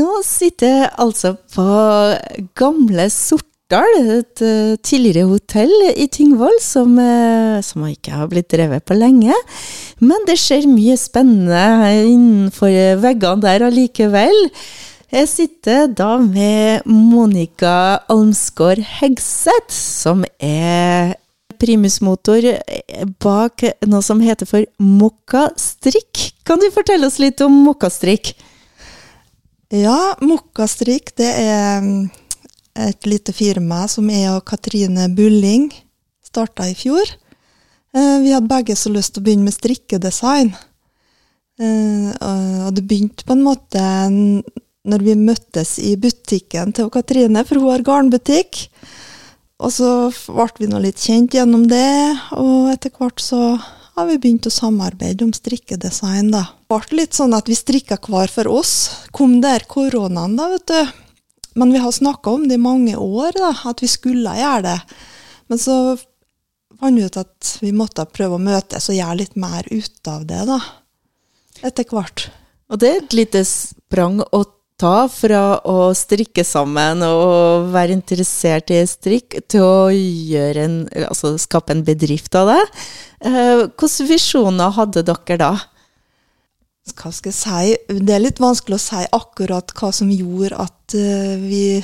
Nå sitter jeg altså på gamle Sortdal, et uh, tidligere hotell i Tyngvoll, som, uh, som ikke har blitt drevet på lenge. Men det skjer mye spennende innenfor veggene der allikevel. Jeg sitter da med Monica Almsgaard Hegseth, som er primusmotor bak noe som heter for Mokkastrikk. Kan du fortelle oss litt om Mokkastrikk? Ja, Mokkastrik det er mm, et lite firma som jeg og Katrine Bulling starta i fjor. Eh, vi hadde begge så lyst til å begynne med strikkedesign. Eh, og det begynte på en måte når vi møttes i butikken til Katrine, for hun har garnbutikk. Og så ble vi nå litt kjent gjennom det, og etter hvert så har vi begynt å samarbeide om strikkedesign, da. Ble litt sånn at vi strikka hver for oss. Kom der koronaen, da, vet du. Men vi har snakka om det i mange år, da, at vi skulle gjøre det. Men så fant vi ut at vi måtte prøve å møtes og gjøre litt mer ut av det, da. Etter hvert. Og det er et lite sprang å ta fra å strikke sammen og være interessert i strikk, til å en, altså skape en bedrift av det. Eh, hvilke visjoner hadde dere da? Hva skal jeg si? Det er litt vanskelig å si akkurat hva som gjorde at uh, vi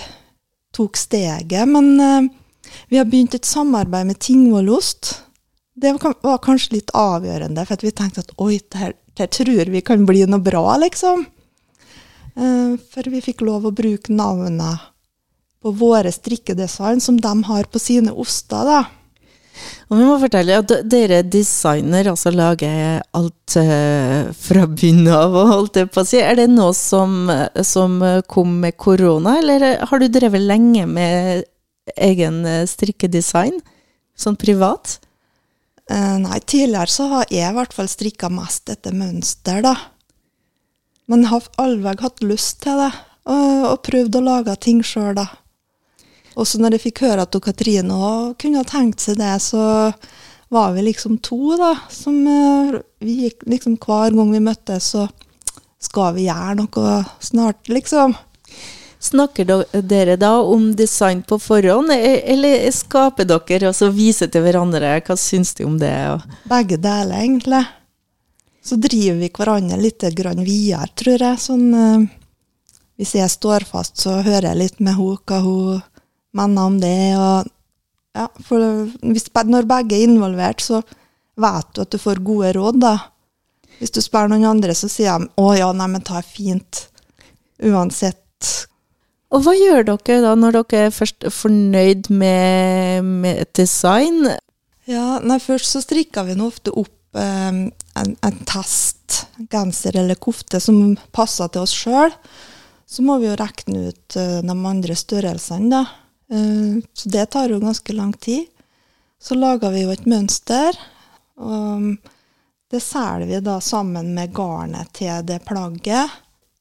tok steget. Men uh, vi har begynt et samarbeid med Tingvollost. Det var, kanskje litt avgjørende, for vi tenkte at oi, det her, det tror vi kan bli noe bra, liksom. Uh, for vi fikk lov å bruke navnet på våre strikkedesign som de har på sine oster. da. Og vi må fortelle at dere designer, altså lager alt uh, fra bunnen av, holdt jeg på å si. Er det noe som, som, kom med korona, eller har du drevet lenge med egen strikkedesign, sånn privat? Nei, tidligere så har jeg i hvert fall strikka mest etter mønster, da. Men jeg har allveg hatt lyst til det, og, og prøvd å lage ting sjøl, da. Og så når jeg fikk høre at Katrine òg kunne ha tenkt seg det, så var vi liksom to, da. Som uh, vi gikk liksom hver gang vi møttes, så skal vi gjøre noe snart, liksom. Snakker dere da om design på forhånd, e-, eller skaper dere og så viser til hverandre? Hva syns du om det? Begge deler, egentlig så driver vi hverandre litt grann videre, tror jeg. Sånn, uh, hvis jeg står fast, så hører jeg litt med henne hva hun mener om det. Og, ja, for hvis, når begge er involvert, så vet du at du får gode råd, da. Hvis du spør noen andre, så sier de 'Å ja, nei, men ta fint'. Uansett. Og hva gjør dere da, når dere er først fornøyd med, med design? Ja, nei, Først så strikker vi nå ofte opp um, en, en test, genser eller kofte, som passer til oss sjøl, så må vi jo regne ut uh, de andre størrelsene, da. Uh, så det tar jo ganske lang tid. Så lager vi jo et mønster. og det selger vi da sammen med garnet til det plagget.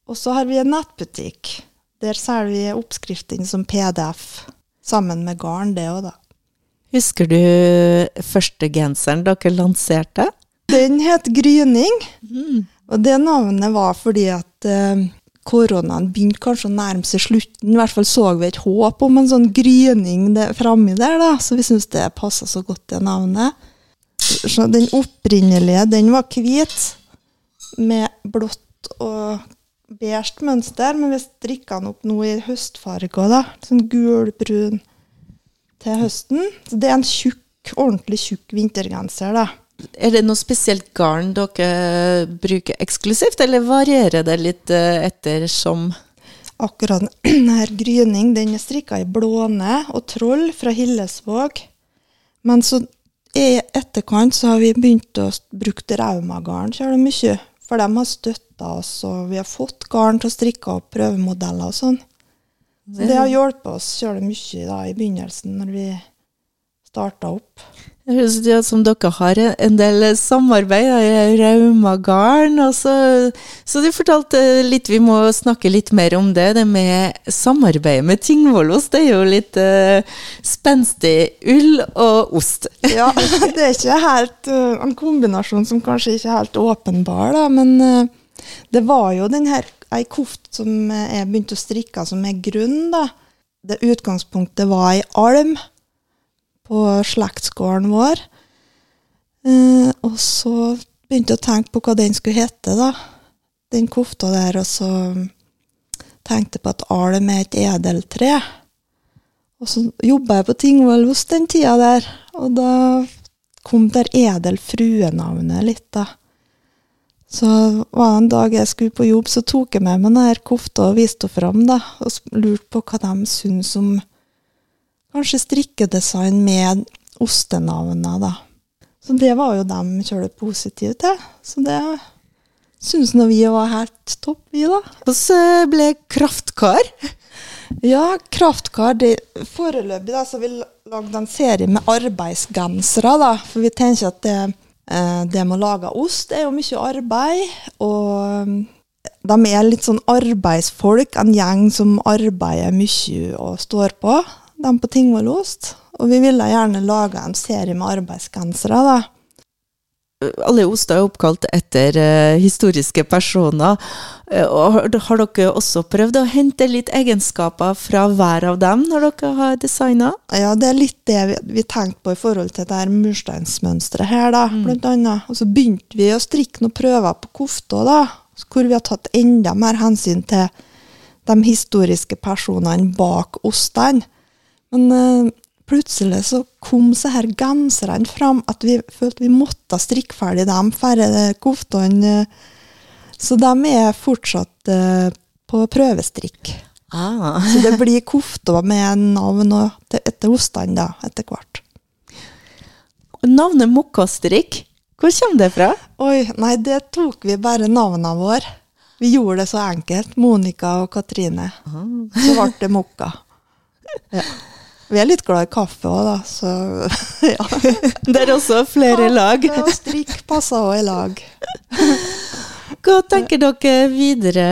Og så har vi en nettbutikk. Der selger vi oppskriftene som PDF sammen med garn, det òg, da. Husker du første genseren dere lanserte? Den het Gryning. Mm. Og det navnet var fordi at eh, koronaen begynte kanskje å nærme seg slutten. I hvert fall så vi et håp om en sånn gryning framme der, da. Så vi syntes det passa så godt, det navnet. Så den opprinnelige, den var hvit med blått og beige mønster, men vi strikka den opp nå i høstfarger, da. Sånn gulbrun til høsten. Så det er en tjukk, ordentlig tjukk vintergenser, da. Er det noe spesielt garn dere bruker eksklusivt, eller varierer det litt etter som? Akkurat denne gryning den er strikka i blåne og troll fra Hillesvåg. Men så i etterkant så har vi begynt å bruke raumagarn kjære mye. For de har støtta oss, og vi har fått garn til å strikke opp prøvemodeller og sånn. Så det har hjulpet oss kjære mye da, i begynnelsen, når vi starta opp. Det høres ut som dere har en del samarbeid i Rauma garn. Så, så du fortalte litt, vi må snakke litt mer om det. Det med samarbeidet med Tingvollos, det er jo litt uh, spenstig. Ull og ost. ja, det er ikke helt uh, en kombinasjon som kanskje ikke er helt åpenbar, da. Men uh, det var jo den her ei koft som jeg begynte å strikke, som er grunn. da. Det utgangspunktet var ei alm på slektsgården vår. Eh, og så begynte jeg å tenke på hva den skulle hete, da. Den kofta der, og så tenkte jeg på at alm er et edeltre. Og så jobba jeg på Tingvollost den tida der, og da kom der edelfruenavnet litt, da. Så var det en dag jeg skulle på jobb, så tok jeg med meg denne kofta og viste henne fram, da, og lurte på hva de syntes om kanskje strikkedesign med ostenavnet, da. Så det var jo dem kjølig positive til. Så det syns nå vi var helt topp, vi, da. Hvordan ble Kraftkar? Ja, Kraftkar det, Foreløpig da, så vi lagd en serie med arbeidsgensere. da, For vi tenker at det, eh, det med å lage ost er jo mye arbeid. Og mm, de er litt sånn arbeidsfolk, en gjeng som arbeider mye og står på. De på Tingvollost. Og vi ville gjerne lage en serie med arbeidsgensere. da alle oster er oppkalt etter uh, historiske personer. Uh, og har, har, dere også prøvd å hente litt egenskaper fra hver av dem når dere har designa? Ja, det er litt det vi, vi tenkte på i forhold til det her mursteinsmønsteret her, da, mm. blant annet. Og så begynte vi å strikke noen prøver på kofta, da, hvor vi har tatt enda mer hensyn til de historiske personene bak ostene. Men uh, plutselig så kom så her genserne fram at vi følte vi måtte strikke ferdig dem færre koftene. Så de er fortsatt på prøvestrikk. Ah. så det blir kofter med navn etter ostene da, etter hvert. Navnet Mokkastrikk, hvor kommer det fra? Oi, nei, det tok vi bare navnene våre. Vi gjorde det så enkelt. Monica og Katrine. Ah. Så ble det Mokka. Ja. Vi er litt glad i kaffe òg, da, så ja. Det er også flere lag. Kaffe og strikk passer òg i lag. Hva tenker dere videre?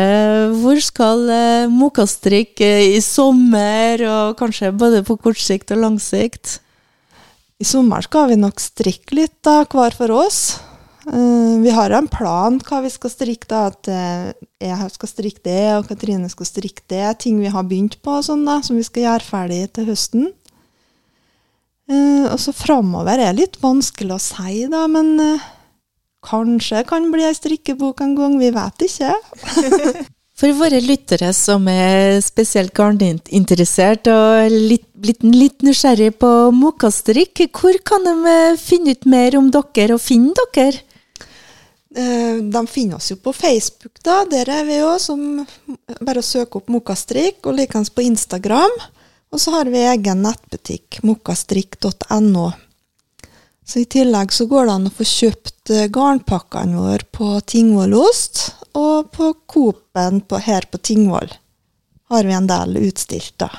Hvor skal eh, Mokastrikk eh, i sommer, og kanskje både på kort sikt og lang sikt? I sommer skal vi nok strikke litt, da, hver for oss. Uh, vi har en plan hva vi skal strikke. da, At uh, jeg skal strikke det, og Katrine skal strikke det. Ting vi har begynt på, sånn da, som vi skal gjøre ferdig til høsten. Uh, og så framover er litt vanskelig å si, da, men kanskje kan bli ei strikkebok en gang. Vi vet ikke. For våre lyttere som er spesielt garninteressert og litt, blitt litt nysgjerrig på mokastrikk, hvor kan de finne ut mer om dere og finne dere? Eh, de finner oss jo på Facebook, da. Der er vi jo. Som bare å søke opp Mokkastrikk, og likeens på Instagram. Og så har vi egen nettbutikk, mokkastrikk.no. Så I tillegg så går det an å få kjøpt eh, garnpakkene våre på Tingvollost, og på Coop-en her på Tingvoll har vi en del utstilt, da.